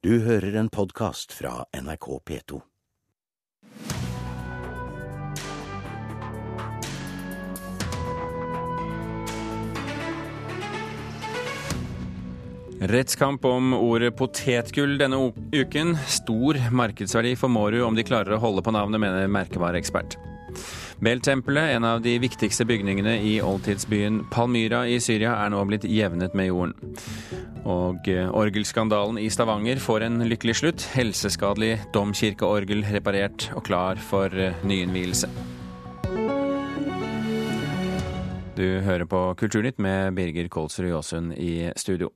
Du hører en podkast fra NRK P2. Rettskamp om ordet potetgull denne uken. Stor markedsverdi for Mårud om de klarer å holde på navnet, mener merkevareekspert. Bel-tempelet, en av de viktigste bygningene i oldtidsbyen Palmyra i Syria, er nå blitt jevnet med jorden. Og eh, orgelskandalen i Stavanger får en lykkelig slutt. Helseskadelig domkirkeorgel reparert og klar for eh, nyinnvielse. Du hører på Kulturnytt med Birger Kolsrud Jåsund i studio.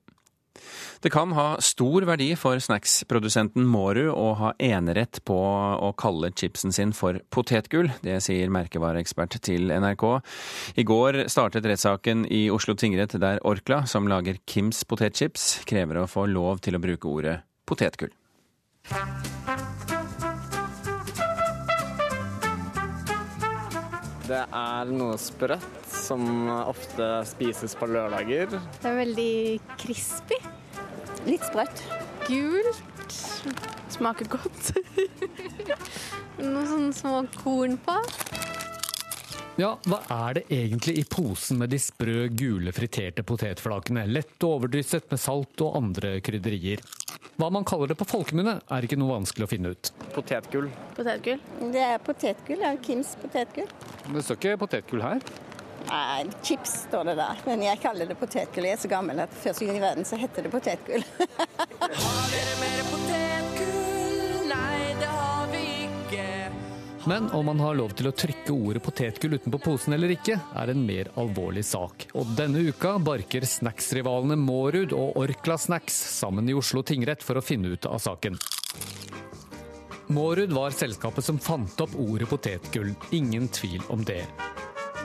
Det kan ha stor verdi for snacksprodusenten Mårud å ha enerett på å kalle chipsen sin for potetgull. Det sier merkevareekspert til NRK. I går startet rettssaken i Oslo tingrett der Orkla, som lager Kims potetchips, krever å få lov til å bruke ordet potetgull. Det er noe sprøtt som ofte spises på lørdager. Det er veldig crispy. Litt sprøtt. Gult. Smaker godt. Noen sånne små korn på. Ja, hva er det egentlig i posen med de sprø, gule friterte potetflakene, lett overdrysset med salt og andre krydderier? Hva man kaller det på folkemunne, er ikke noe vanskelig å finne ut. Potetgull. Potetgull. Det er potetgull. Ja, Kims potetgull. Det står ikke potetgull her. Nei, chips står det der. Men jeg kaller det potetgull. Jeg er så gammel at første gang i verden så heter det potetgull. Men om man har lov til å trykke ordet potetgull utenpå posen eller ikke, er en mer alvorlig sak. Og denne uka barker snacksrivalene Mårud og Orkla Snacks sammen i Oslo tingrett for å finne ut av saken. Mårud var selskapet som fant opp ordet potetgull, ingen tvil om det.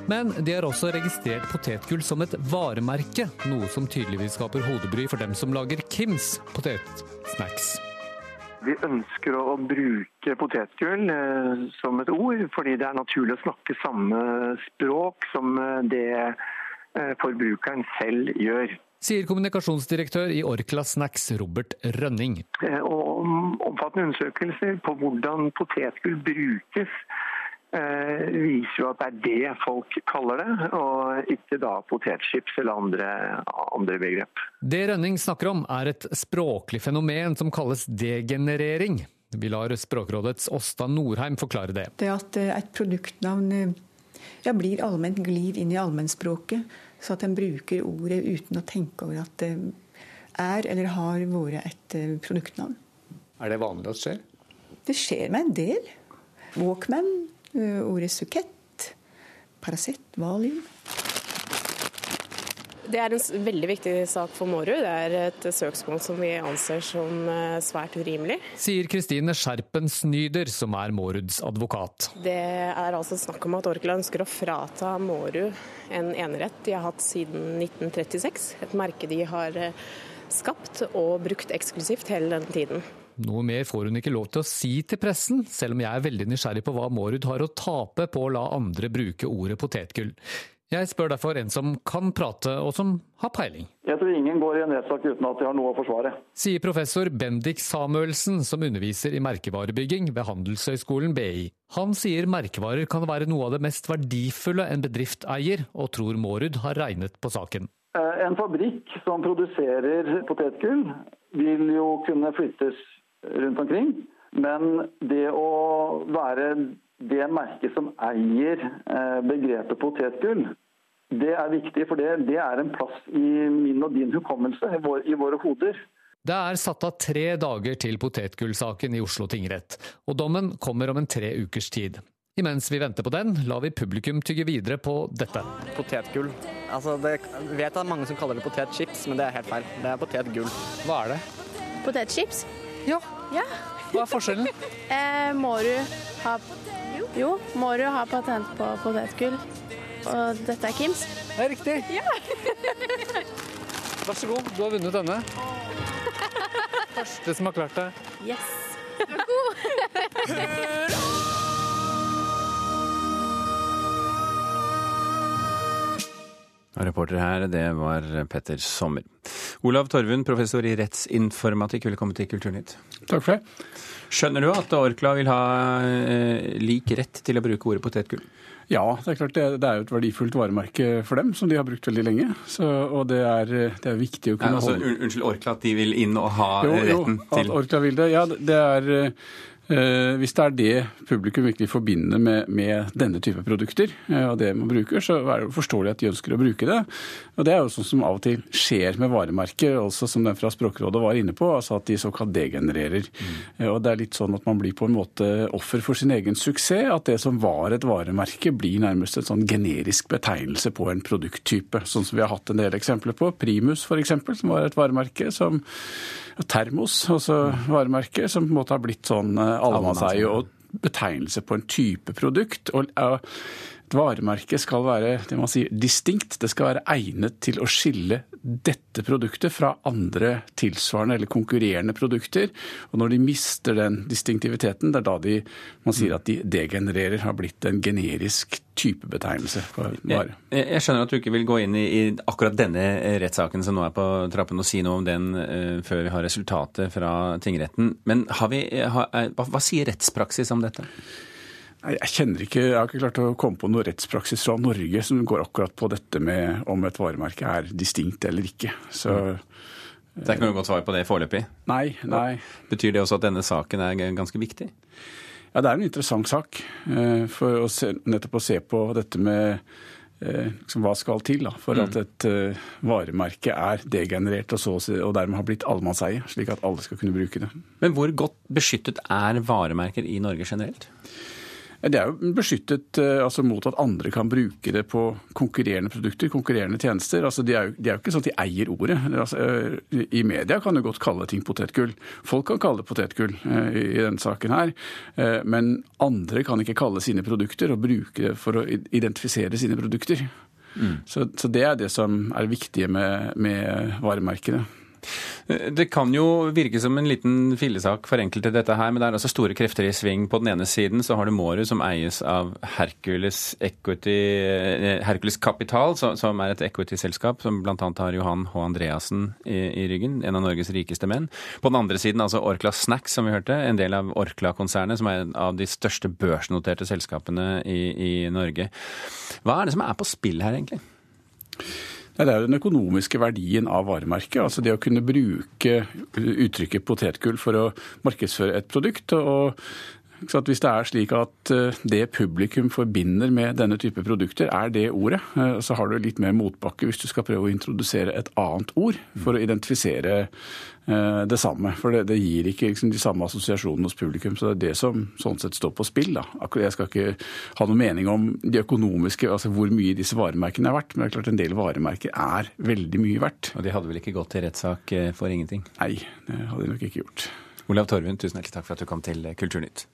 Men de har også registrert potetgull som et varemerke, noe som tydeligvis skaper hodebry for dem som lager Kims potetsnacks. Vi ønsker å bruke potetgull eh, som et ord, fordi det er naturlig å snakke samme språk som eh, det eh, forbrukeren selv gjør. Sier kommunikasjonsdirektør i Orkla Snacks, Robert Rønning. Og omfattende undersøkelser på hvordan potetgull brukes, viser jo at det er det folk kaller det, og ikke da potetchips eller andre, andre begrep. Det Rønning snakker om, er et språklig fenomen som kalles degenerering. Vi lar Språkrådets Åsta Norheim forklare det. Det at eh, et produktnavn eh, ja, blir allment glir inn i allmennspråket, så at en bruker ordet uten å tenke over at det er eller har vært et eh, produktnavn. Er det vanlig at skjer? Det skjer med en del. Walkman, eh, ordet sukett, Paracet, Valium. Det er en veldig viktig sak for Mårud. Det er et søksmål som vi anser som eh, svært urimelig. Sier Kristine Skjerpen Snyder, som er Måruds advokat. Det er altså snakk om at Orkla ønsker å frata Mårud en enerett de har hatt siden 1936. Et merke de har eh, skapt og brukt eksklusivt hele den tiden. Noe mer får hun ikke lov til å si til pressen, selv om jeg er veldig nysgjerrig på hva Mårud har å tape på å la andre bruke ordet potetgull. Jeg spør derfor en som kan prate, og som har peiling. Jeg tror ingen går i en rettssak uten at de har noe å forsvare. Sier professor Bendik Samuelsen, som underviser i merkevarebygging ved Handelshøyskolen BI. Han sier merkevarer kan være noe av det mest verdifulle en bedrift eier, og tror Mårud har regnet på saken. Eh, En fabrikk som produserer potetgull, vil jo kunne flyttes rundt omkring. Men det å være det merket som eier eh, begrepet potetgull, det er viktig. For det, det er en plass i min og din hukommelse, i, vår, i våre hoder. Det er satt av tre dager til potetgullsaken i Oslo tingrett, og dommen kommer om en tre ukers tid. Imens vi venter på den, lar vi publikum tygge videre på dette. Potetgull. Altså, det, jeg vet er mange som kaller det potetchips, men det er helt feil. Det er potetgull. Hva er det? Potetchips. Ja. Ja. Hva er forskjellen? Eh, du ha Jo, må du ha patent på potetgull. Og dette er Kims. Det er riktig. Ja. Vær så god, du har vunnet denne. Første som har klart det. Yes. Og Reporter her, det var Petter Sommer. Olav Torvund, professor i rettsinformatikk, velkommen til Kulturnytt. Takk for det. Skjønner du at Orkla vil ha eh, lik rett til å bruke ordet potetgull? Ja, det er klart det, det er jo et verdifullt varemerke for dem, som de har brukt veldig lenge. Så, og det er, det er, viktig å kunne ja, altså, holde Unnskyld, Orkla, at de vil inn og ha jo, retten jo, til At Orkla vil det. Ja, det er hvis det er det publikum virkelig forbinder med, med denne type produkter, eh, og det man bruker, så er det forståelig at de ønsker å bruke det. Og Det er jo sånn som av og til skjer med varemerker, også som den fra Språkrådet var inne på, altså at de såkalt degenererer. Mm. Og Det er litt sånn at man blir på en måte offer for sin egen suksess. At det som var et varemerke, blir nærmest en sånn generisk betegnelse på en produkttype. Sånn som vi har hatt en del eksempler på. Primus f.eks., som var et varemerke som Termos, altså varemerke, som på en måte har blitt sånn eh, allemannseie og betegnelse på en type produkt. og et varemerke skal være det man sier, distinkt. Det skal være egnet til å skille dette produktet fra andre tilsvarende eller konkurrerende produkter. Og når de mister den distinktiviteten, det er da de, man sier at de degenererer, har blitt en generisk typebetegnelse for vare. Jeg, jeg, skjønner at du ikke vil gå inn i, i akkurat denne rettssaken som nå er på trappen, og si noe om den uh, før vi har resultatet fra tingretten. Men vi, har, hva, hva sier rettspraksis om dette? Jeg kjenner ikke, jeg har ikke klart å komme på noe rettspraksis fra Norge som går akkurat på dette med om et varemerke er distinkt eller ikke. Så, det er ikke noe godt svar på det foreløpig? Nei, nei. Betyr det også at denne saken er ganske viktig? Ja, det er en interessant sak. Eh, for å se, nettopp å se på dette med eh, liksom, hva skal til da, for at mm. et uh, varemerke er degenerert og, så, og dermed har blitt allemannseie, slik at alle skal kunne bruke det. Men hvor godt beskyttet er varemerker i Norge generelt? Det er jo beskyttet eh, altså, mot at andre kan bruke det på konkurrerende produkter, konkurrerende tjenester. Altså, det, er jo, de, er jo, ikke sånn at de eier ordet. Altså, eh, I media kan du godt kalle ting potetgull. Folk kan kalle det potetgull eh, i, i denne saken her. Men andre kan ikke kalle sine produkter og bruke det for å identifisere sine produkter. Mm. Så, så, det er det som er det viktige med, med varemerkene. Det kan jo virke som en liten fillesak for enkelte, dette her, men det er altså store krefter i sving. På den ene siden så har du Mårud, som eies av Hercules, Equity, eh, Hercules Capital, som er et equity-selskap som bl.a. har Johan H. Andreassen i, ryggen, en av Norges rikeste menn. På den andre siden altså Orkla Snacks, som vi hørte, en del av Orkla-konsernet, som er en av de største børsnoterte selskapene i, i Norge. Hva er det som er på spill her, egentlig? Det er jo den økonomiske verdien av varemerket. Altså det å kunne bruke uttrykket potetgull for å markedsføre et produkt. og hvis det er slik at eh, det publikum forbinder med denne type produkter, er det ordet, eh, så har du litt mer motbakke hvis du skal prøve å introdusere et annet ord for å identifisere det samme. For det, det gir ikke liksom, de samme assosiasjonene hos publikum. Så det er det som sånn sett står på spill. Da. Jeg skal ikke ha noen mening om de økonomiske, altså hvor mye disse varemerkene er verdt, men det er klart en del varemerker er veldig mye verdt. Og de hadde vel ikke gått til rettssak for ingenting? Nei, det hadde de nok ikke gjort. Olav Torvund, tusen hjertelig takk for at du kom til Kulturnytt.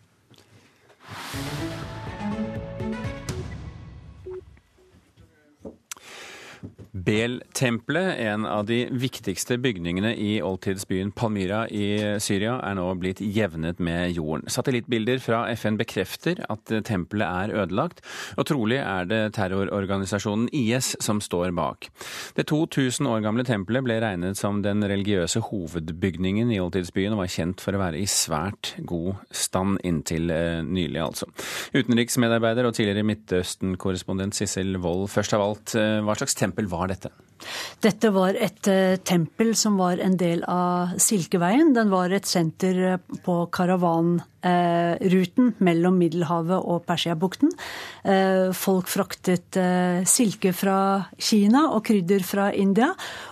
Bel-tempelet, en av de viktigste bygningene i oldtidsbyen Palmyra i Syria, er nå blitt jevnet med jorden. Satellittbilder fra FN bekrefter at tempelet er ødelagt, og trolig er det terrororganisasjonen IS som står bak. Det 2000 år gamle tempelet ble regnet som den religiøse hovedbygningen i oldtidsbyen, og var kjent for å være i svært god stand inntil eh, nylig, altså. Utenriksmedarbeider og tidligere Midtøsten-korrespondent Sissel Wold, først av alt, eh, hva slags tempel var dette? Dette var et uh, tempel som var en del av Silkeveien. Den var et senter eh, på karavanruten uh, mellom Middelhavet og Persiabukten. Folk fraktet silke fra Kina og krydder fra India.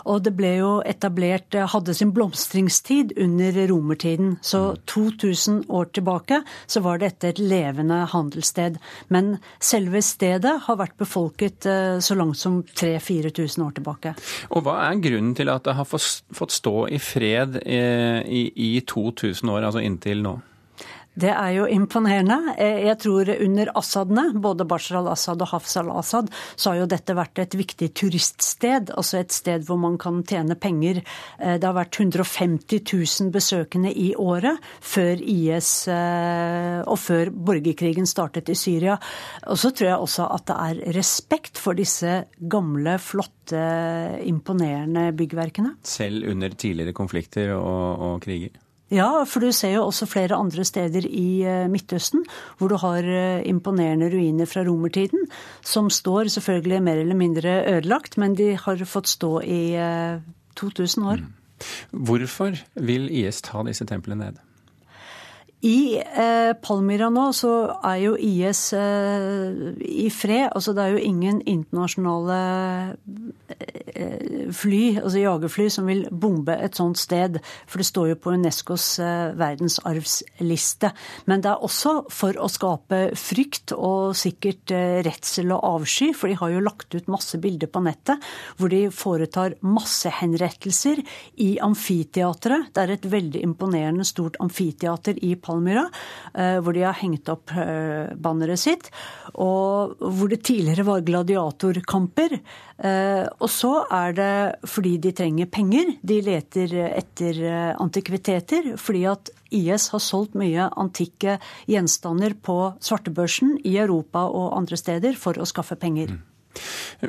Og det ble jo etablert, hadde sin blomstringstid under romertiden. Så 2000 mm. år tilbake så var dette et levende handelssted. Men selve stedet har vært befolket så langt som 3000-4000 år tilbake tilbake. Og Hva er grunnen til at det har fått stå i fred eh, i, i 2000 år, altså inntil nå? Det er jo imponerende. Eh, jeg tror under Assadene, både Bashar al-Assad og Hafs al-Assad, så har jo dette vært et viktig turiststed. Altså et sted hvor man kan tjene penger. Eh, det har vært 150 000 besøkende i året før IS eh, og før borgerkrigen startet i Syria. Og så tror jeg også at det er respekt for disse gamle, flotte, imponerende byggverkene. Selv under tidligere konflikter og, og kriger? Ja, for du ser jo også flere andre steder i eh, Midtøsten hvor du har eh, imponerende ruiner fra romertiden, som står selvfølgelig mer eller mindre ødelagt, men de har fått stå i 2000 eh, år. Mm. Hvorfor vil IS ta disse templene ned? I eh, Palmyra nå så er jo IS eh, i fred. Altså det er jo ingen internasjonale eh, fly, altså jagerfly, som vil bombe et sånt sted. For det står jo på Unescos eh, verdensarvsliste. Men det er også for å skape frykt og sikkert eh, redsel og avsky. For de har jo lagt ut masse bilder på nettet hvor de foretar massehenrettelser i amfiteatret. Det er et veldig imponerende stort amfiteater i Palmyra Palmyra, eh, hvor de har hengt opp eh, banneret sitt. Og hvor det tidligere var gladiatorkamper. Eh, og så er det fordi de trenger penger. De leter etter antikviteter. Fordi at IS har solgt mye antikke gjenstander på svartebørsen i Europa og andre steder for å skaffe penger. Mm.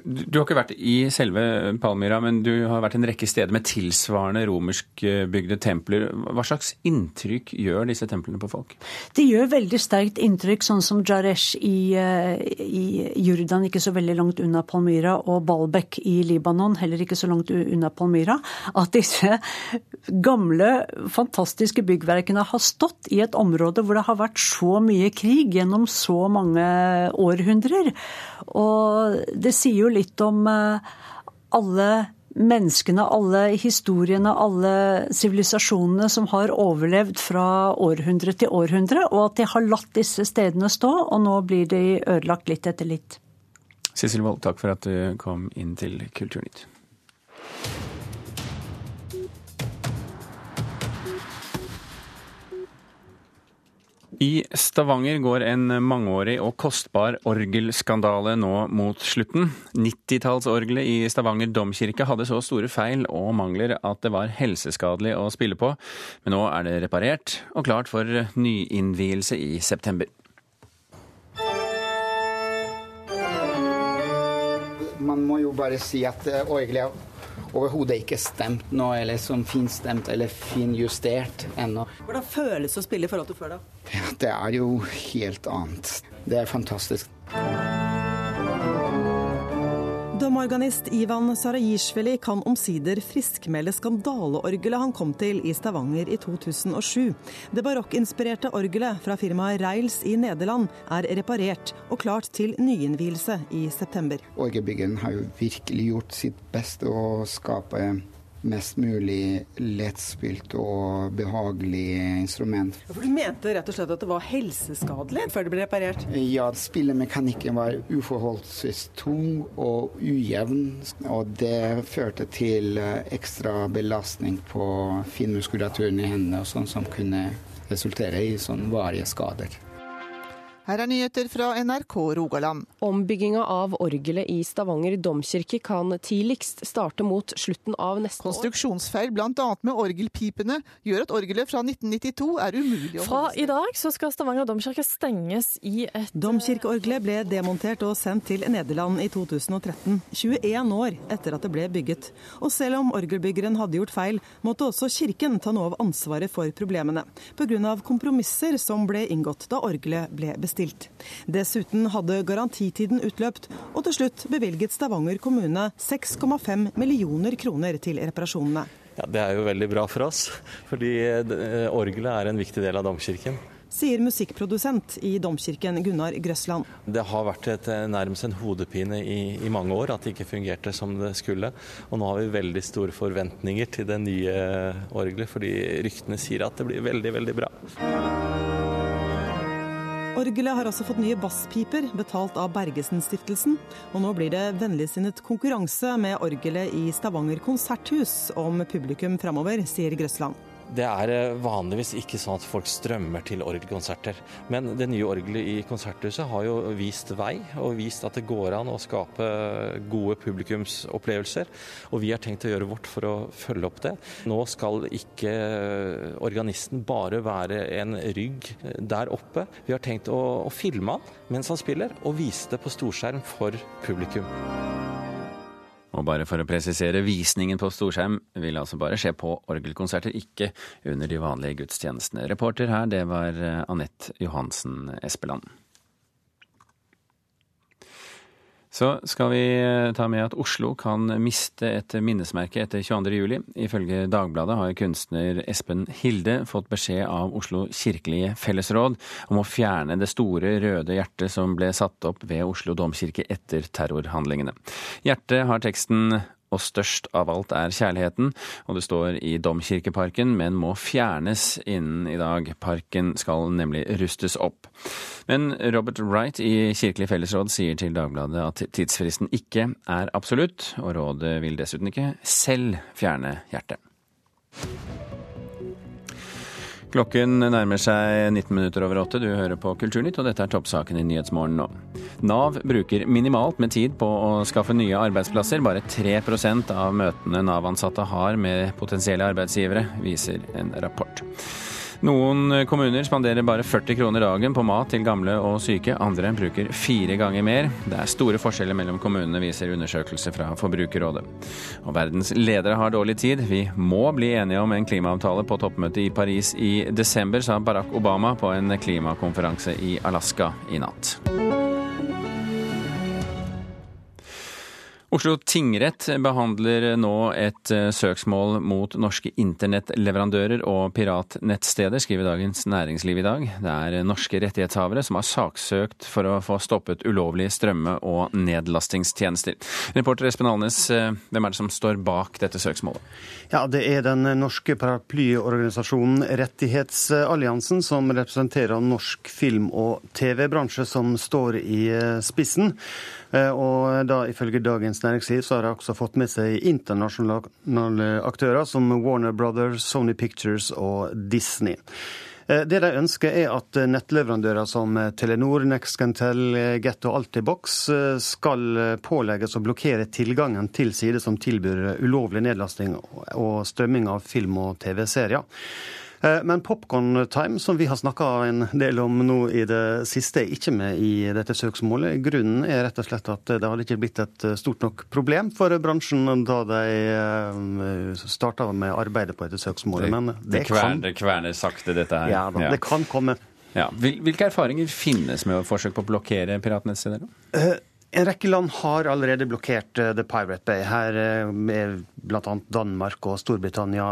Du har ikke vært i selve Palmyra, men du har vært en rekke steder med tilsvarende romerskbygde templer. Hva slags inntrykk gjør disse templene på folk? De gjør veldig sterkt inntrykk, sånn som Jaresh i, eh, i Jordan, ikke så veldig langt unna Palmyra, og Balbek i Libanon, heller ikke så langt unna Palmyra. At disse gamle, fantastiske byggverkene har stått i et område hvor det har vært så mye krig gjennom så mange århundrer. Og det sier jo litt om eh, alle menneskene, alle historiene, alle sivilisasjonene som har overlevd fra århundre til århundre, og at de har latt disse stedene stå, og nå blir de ødelagt litt etter litt. Sissel Wold, takk for at du kom inn til Kulturnytt. I Stavanger går en mangeårig og kostbar orgelskandale nå mot slutten. 90-tallsorgelet i Stavanger domkirke hadde så store feil og mangler at det var helseskadelig å spille på, men nå er det reparert og klart for nyinnvielse i september. Man må jo bare si at eh, orgelet overhodet ikke stemt nå, eller som finstemt eller finjustert ennå. Hvordan føles det å spille i forhold til før, da? Ja, det er jo helt annet. Det er fantastisk. Domorganist Ivan Sarajishvili kan omsider friskmelde skandaleorgelet han kom til i Stavanger i 2007. Det barokkinspirerte orgelet fra firmaet Reils i Nederland er reparert og klart til nyinnvielse i september. Orgelbyggeren har jo virkelig gjort sitt beste å skape mest mulig lettspilt og behagelig instrument. For Du mente rett og slett at det var helseskadelig før det ble reparert? Ja, spillemekanikken var uforholdsvis tung og ujevn. Og det førte til eh, ekstra belastning på finmuskulaturen i hendene, og sånn som kunne resultere i sånn varige skader. Her er nyheter fra NRK Rogaland. Ombygginga av orgelet i Stavanger domkirke kan tidligst starte mot slutten av neste år. Konstruksjonsfeil bl.a. med orgelpipene gjør at orgelet fra 1992 er umulig å Fra i dag så skal Stavanger domkirke stenges i et Domkirkeorgelet ble demontert og sendt til Nederland i 2013, 21 år etter at det ble bygget. Og selv om orgelbyggeren hadde gjort feil, måtte også kirken ta noe av ansvaret for problemene, pga. kompromisser som ble inngått da orgelet ble bestemt bestilt. Dessuten hadde garantitiden utløpt, og til slutt bevilget Stavanger kommune 6,5 millioner kroner til reparasjonene. Ja, Det er jo veldig bra for oss, fordi eh, orgelet er en viktig del av domkirken sier musikkprodusent i Domkirken Gunnar Grøsland. Det har vært et, eh, nærmest en hodepine i, i, mange år at det ikke fungerte som det skulle. Og nå har vi veldig store forventninger til det nye orgelet, fordi ryktene sier at det blir veldig, veldig bra. Orgelet har også fått nye basspiper, betalt av Bergesen-stiftelsen. Og nå blir det vennligsinnet konkurranse med orgelet i Stavanger konserthus om publikum framover, sier Grøsland. Det er eh, vanligvis ikke sånn at folk strømmer til orgelkonserter. Men det nye orgelet i Konserthuset har jo vist vei, og vist at det går an å skape gode publikumsopplevelser. Og vi har tenkt å gjøre vårt for å følge opp det. Nå skal ikke organisten bare være en rygg der oppe. Vi har tenkt å, å filme han mens han spiller, og vise det på storskjerm for publikum. Og bare for å presisere, visningen på storskjerm vil altså bare skje på orgelkonserter, ikke under de vanlige gudstjenestene. Reporter her, det var eh, Anette Johansen Espeland. Så skal vi eh, ta med at Oslo kan miste et minnesmerke etter 22.07. Ifølge Dagbladet har kunstner Espen Hilde fått beskjed av Oslo kirkelige fellesråd om å fjerne det store røde hjertet som ble satt opp ved Oslo domkirke etter terrorhandlingene. Hjertet har teksten og størst av alt er kjærligheten, og det står i Domkirkeparken, men må fjernes innen i dag. Parken skal nemlig rustes opp. Men Robert Wright i Kirkelig fellesråd sier til Dagbladet at tidsfristen ikke er absolutt, og rådet vil dessuten ikke selv fjerne hjertet. Klokken nærmer seg 19 minutter over åtte. Du hører på Kulturnytt, og dette er toppsaken i Nyhetsmorgen nå. Nav bruker minimalt med tid på å skaffe nye arbeidsplasser. Bare 3% av møtene Nav-ansatte har med potensielle arbeidsgivere, viser en rapport. Noen kommuner spanderer bare 40 kroner dagen på mat til gamle og syke, andre bruker fire ganger mer. Det er store forskjeller mellom kommunene, viser undersøkelse fra Forbrukerrådet. Og verdens ledere har dårlig tid. Vi må bli enige om en klimaavtale på toppmøtet i Paris i desember, sa Barack Obama på en klimakonferanse i Alaska i natt. Oslo tingrett behandler nå et eh, søksmål mot norske internettleverandører og piratnettsteder, skriver Dagens Næringsliv i dag. Det er norske rettighetshavere som har saksøkt for å få stoppet ulovlige strømme- og nedlastingstjenester. Reporter Espen Alnes, eh, hvem er det som står bak dette søksmålet? Ja, Det er den norske paraplyorganisasjonen Rettighetsalliansen, som representerer norsk film- og TV-bransje, som står i eh, spissen. Og da ifølge Dagens Næringsliv så har de også fått med seg internasjonale aktører som Warner Brothers, Sony Pictures og Disney. Det de ønsker, er at nettleverandører som Telenor, Nexcantel, Get og Altibox skal pålegges å blokkere tilgangen til sider som tilbyr ulovlig nedlasting og strømming av film og TV-serier. Eh, men Popcorn Time, som vi har snakka en del om nå i det siste, er ikke med i dette søksmålet. Grunnen er rett og slett at det hadde ikke blitt et eh, stort nok problem for bransjen da de eh, starta med arbeidet på dette søksmålet. Men det, det, kverner, kan... det kverner sakte, dette her. Ja, da, ja. det kan komme. Ja. Hvilke erfaringer finnes med å forsøke på å blokkere piratnettsteder? En rekke land har allerede blokkert The Pirate Bay. Her er bl.a. Danmark og Storbritannia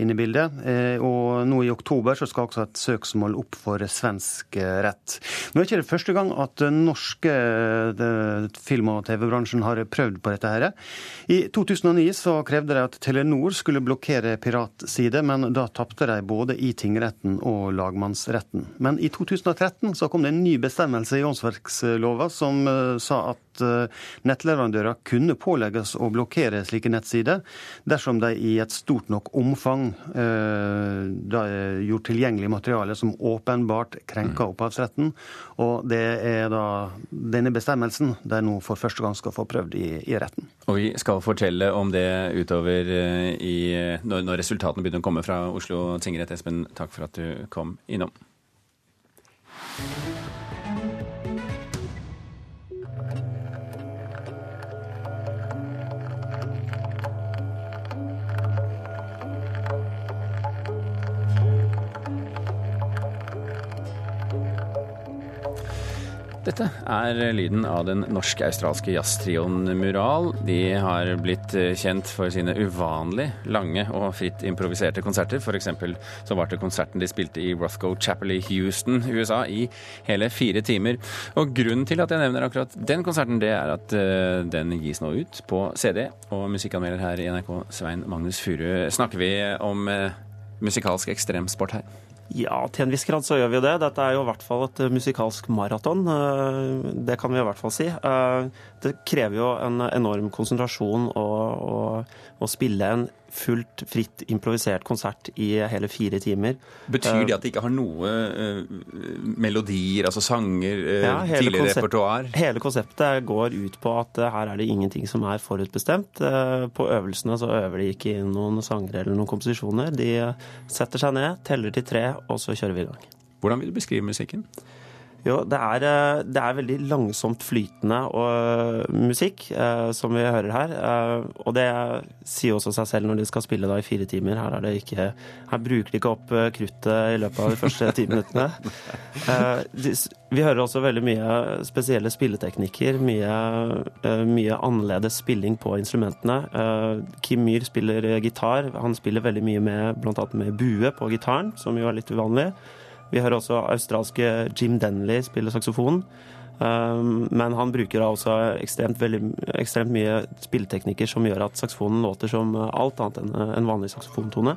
inne i bildet. Og nå i oktober så skal også et søksmål opp for svensk rett. Nå er ikke det første gang at den norske film- og TV-bransjen har prøvd på dette. her. I 2009 så krevde de at Telenor skulle blokkere piratside, men da tapte de både i tingretten og lagmannsretten. Men i 2013 så kom det en ny bestemmelse i åndsverkslova som sa at eh, nettleverandører kunne pålegges å blokkere slike nettsider dersom de i et stort nok omfang eh, gjort tilgjengelig materiale som åpenbart krenker mm. opphavsretten. Og det er da denne bestemmelsen de nå for første gang skal få prøvd i, i retten. Og vi skal fortelle om det utover eh, i, når, når resultatene begynner å komme fra Oslo tingrett. Espen, takk for at du kom innom. Dette er lyden av den norsk-australske jazztrioen Mural. De har blitt kjent for sine uvanlig lange og fritt improviserte konserter. F.eks. så varte konserten de spilte i Rothgo Chapel i Houston, USA, i hele fire timer. Og grunnen til at jeg nevner akkurat den konserten, det er at uh, den gis nå ut på CD. Og musikkanmelder her i NRK, Svein Magnus Furu, snakker vi om uh, musikalsk ekstremsport her? Ja, til en viss grad så gjør vi det. Dette er jo i hvert fall et musikalsk maraton. Eh, det kan vi i hvert fall si. Eh, det krever jo en enorm konsentrasjon å, å, å spille en fullt, fritt improvisert konsert i hele fire timer. Betyr det at de ikke har noe uh, melodier, altså sanger, uh, ja, tidligere konsept, repertoar? Hele konseptet går ut på at her er det ingenting som er forutbestemt. På øvelsene så øver de ikke inn noen sanger eller noen komposisjoner. De setter seg ned, teller til tre, og så kjører vi i gang. Hvordan vil du beskrive musikken? Jo, det er, eh, det er, veldig langsomt flytende og, eh, musikk, eh, som vi hører her. Eh, og det sier også seg selv når de skal spille da i fire timer. Her, ikke, her bruker de ikke opp eh, kruttet i løpet av de første ti minuttene. Eh, de, vi hører også veldig mye spesielle spilleteknikker. Mye, mye annerledes spilling på instrumentene. Kim Myhr spiller gitar. Han spiller veldig mye med bl.a. med bue på gitaren, som jo er litt uvanlig. Vi hører også australske Jim Denley spille saksofon. Um, men han bruker da også ekstremt, veldig, ekstremt mye spilleteknikker som gjør at saksofonen låter som alt annet enn en vanlig saksofontone.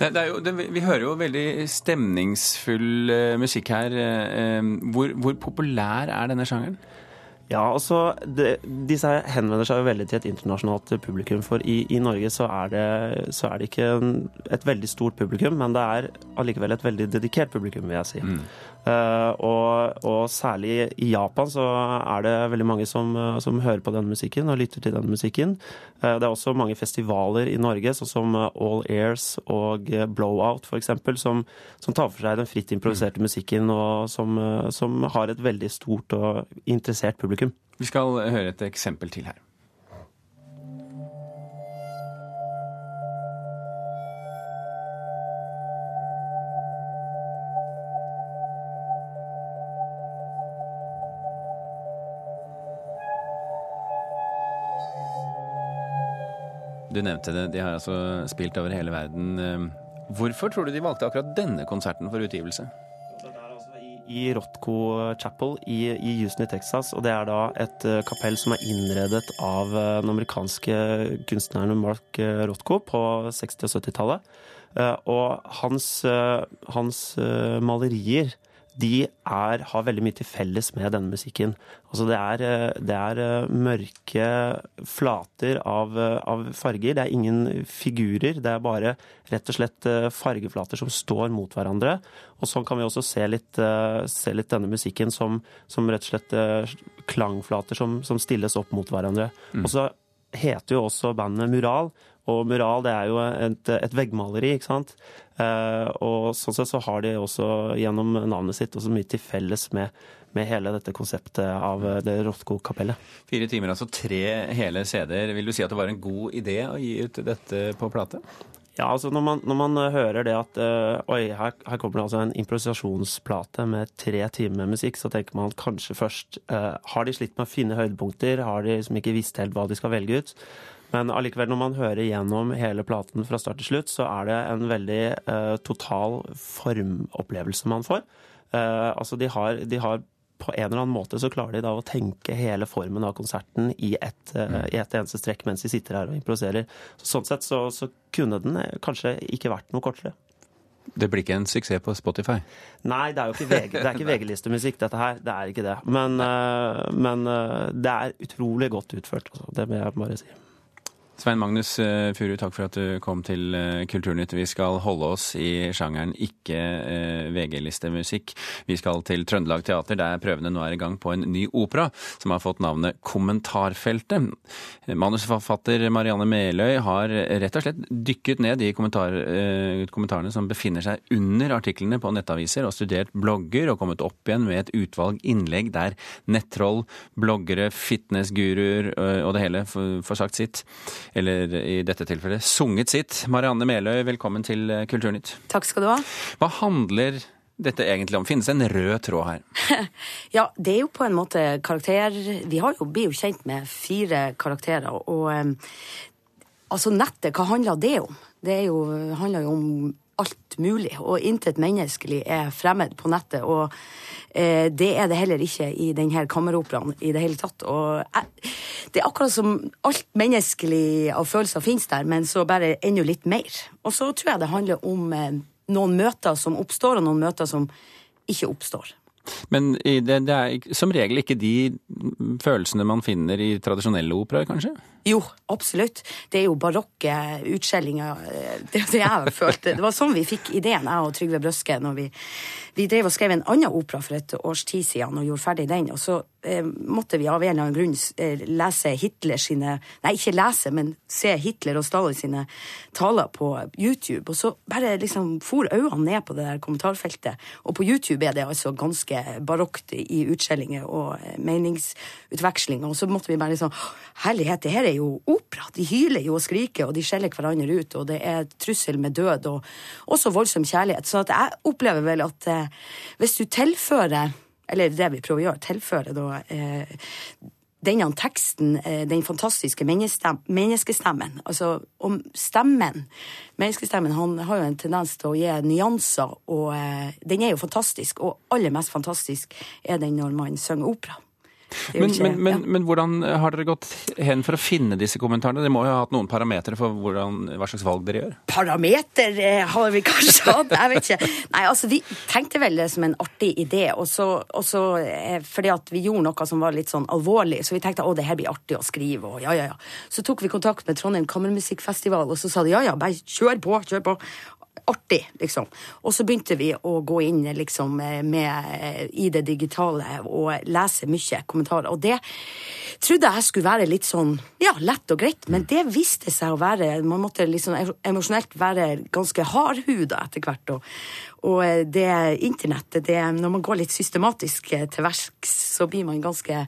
Det, det jo, det, vi hører jo veldig stemningsfull uh, musikk her. Uh, hvor, hvor populær er denne sjangeren? Ja, altså, det, Disse henvender seg jo veldig til et internasjonalt publikum. For i, i Norge så er, det, så er, det, ikke et veldig stort publikum, men det er allikevel et veldig dedikert publikum, vil jeg si. Mm. Uh, og, og, særlig i Japan så er det veldig mange som, som hører på denne musikken og lytter til denne musikken. Uh, det er også mange festivaler i Norge, sånn som All Airs og Blowout f.eks., som, som tar for seg den fritt improviserte mm. musikken, og som, som har et veldig stort og interessert publikum. Vi skal høre et eksempel til her. Nevnte det, de har altså spilt over hele verden. Eh, hvorfor tror du de valgte akkurat denne konserten for utgivelse? Altså i Rothko Chapel i, i, Houston i Texas. Og det er da et uh, kapell som er innredet av uh, den amerikanske kunstneren Mark Rothko på 60- og 70-tallet. og hans, hans malerier de er, har veldig mye til felles med denne musikken. Altså det er, eh, det er eh, mørke flater av, eh, av, farger. Det er ingen figurer. Det er bare rett og slett fargeflater som står mot hverandre. Og sånn kan vi også se litt, se litt denne musikken som, som, rett og slett klangflater som, som stilles opp mot hverandre. Mm. Og så heter jo også bandet Mural. Og mural det er jo et, et veggmaleri, ikke sant. Eh, og sånn sett så har de også gjennom navnet sitt også mye til felles med, med hele dette konseptet av det Rothko-kapellet. Fire timer, altså tre hele CD-er. Vil du si at det var en god idé å gi ut dette på plate? Ja, altså når man, når man hører det at uh, oi, her, her, kommer det altså en improvisasjonsplate med tre timer musikk, så tenker man kanskje først uh, Har de slitt med å finne høydepunkter? Har de liksom ikke visst helt hva de skal velge ut? Men allikevel, når man hører gjennom hele platen fra start til slutt, så er det en veldig uh, total formopplevelse man får. Uh, altså, de har, de har, på en eller annen måte så klarer de da å tenke hele formen av konserten i ett uh, mm. et eneste strekk mens de sitter her og improviserer. Så, sånn sett så, så kunne den kanskje ikke vært noe kortere. Det blir ikke en suksess på Spotify? Nei, det er jo ikke, VG-listemusikk, VG-listemusikk, dette her. Det er ikke det. Men, men det er utrolig godt utført, altså. det må jeg bare si. Svein Magnus eh, Furu, takk for at du kom til eh, Kulturnytt. Vi skal holde oss i sjangeren ikke eh, VG-listemusikk. Vi skal til Trøndelag Teater, der prøvene nå er i gang på en ny opera som har fått navnet Kommentarfeltet. Manusforfatter Marianne Meløy har rett og slett dykket ned i kommentar, kommentarene som befinner seg under artiklene på nettaviser, og studert blogger og kommet opp igjen med et utvalg innlegg der nettroll, bloggere, fitnessguruer og det hele får sagt sitt eller i dette tilfellet sunget sitt. Marianne Meløy, velkommen til eh, Kulturnytt. Takk skal du ha. Hva handler dette egentlig om? Finnes en rød tråd her? ja, det er jo på en måte karakter... Vi har jo, blir jo kjent med fire karakterer, og um, altså nettet, hva handler det om? Det jo, handler jo om alt mulig, og intet menneskelig er fremmed på nettet. Og eh, det er det heller ikke i denne kammeroperaen i det hele tatt. Og jeg, det er akkurat som alt menneskelig av følelser finnes der, men så bare enda litt mer. Og så tror jeg det handler om eh, noen møter som oppstår, og noen møter som ikke oppstår. Men det, det er som regel ikke de følelsene man finner i tradisjonelle operaer, kanskje? Jo, absolutt. Det er jo barokke utskjellinger. Det er det jeg følte. Det var sånn vi fikk ideen, jeg og Trygve Brøske, når vi, vi drev og skrev en annen opera for et års tid siden og gjorde ferdig den. Og så eh, måtte vi av en eller annen grunn eh, lese Hitler sine Nei, ikke lese, men se Hitler og Stalin sine taler på YouTube. Og så bare liksom for øynene ned på det der kommentarfeltet. Og på YouTube er det altså ganske barokt i utskjellinger og eh, meningsutvekslinger. Og så måtte vi bare liksom Herlighet, det her er jo opera! De hyler jo og skriker, og de skjeller hverandre ut, og det er trussel med død, og også voldsom kjærlighet. Så jeg opplever vel at eh, hvis du tilfører eller det vi prøver å gjøre, tilfører da eh, denne teksten, eh, den fantastiske menneskestemmen. Altså om stemmen. Menneskestemmen han har jo en tendens til å gi nyanser, og eh, den er jo fantastisk. Og aller mest fantastisk er den når man synger opera. Men, ikke, men, men, ja. men, hvordan har dere gått hen for å finne disse kommentarene? Dere må jo ha hatt noen parametere for hvordan, hva slags valg dere gjør? Parameter eh, har vi kanskje hatt, jeg vet ikke. Nei, altså Vi tenkte vel det som en artig idé, og så, eh, fordi at vi gjorde noe som var litt sånn alvorlig, så vi tenkte å det her blir artig å skrive, og ja, ja, ja. Så tok vi kontakt med Trondheim Kammermusikkfestival, og så sa de ja, ja, bare kjør på, kjør på artig, liksom. Og så begynte vi å gå inn liksom med, i det digitale og lese mye kommentarer. Og det trodde jeg skulle være litt sånn ja, lett og greit, men det viste seg å være Man måtte liksom emosjonelt være ganske hardhuda etter hvert. Og, og det internettet, det, når man går litt systematisk til verks, så blir man ganske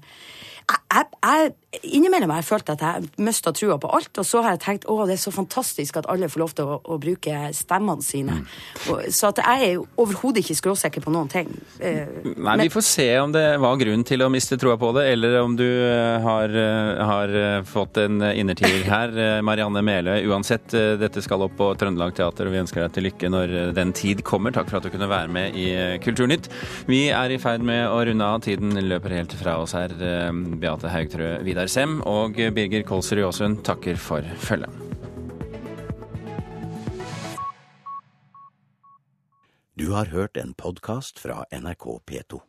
jeg, jeg, innimellom har jeg følt at jeg mista trua på alt, og så har jeg tenkt å, det er så fantastisk at alle får lov til å, å bruke stemmene sine. Mm. Og, så at jeg er overhodet ikke skråsikker på noen ting. Eh, Nei, men, Vi får se om det var grunn til å miste trua på det, eller om du eh, har, eh, har fått en innertier her. Marianne Meløy, uansett, dette skal opp på Trøndelag Teater, og vi ønsker deg til lykke når den tid kommer. Takk for at du kunne være med i Kulturnytt. Vi er i ferd med å runde av. Tiden løper helt fra oss her. Beate Haugtrø, Vidar Sem og Birger Kolsrud Jåsund takker for følget. Du har hørt en podkast fra NRK P2.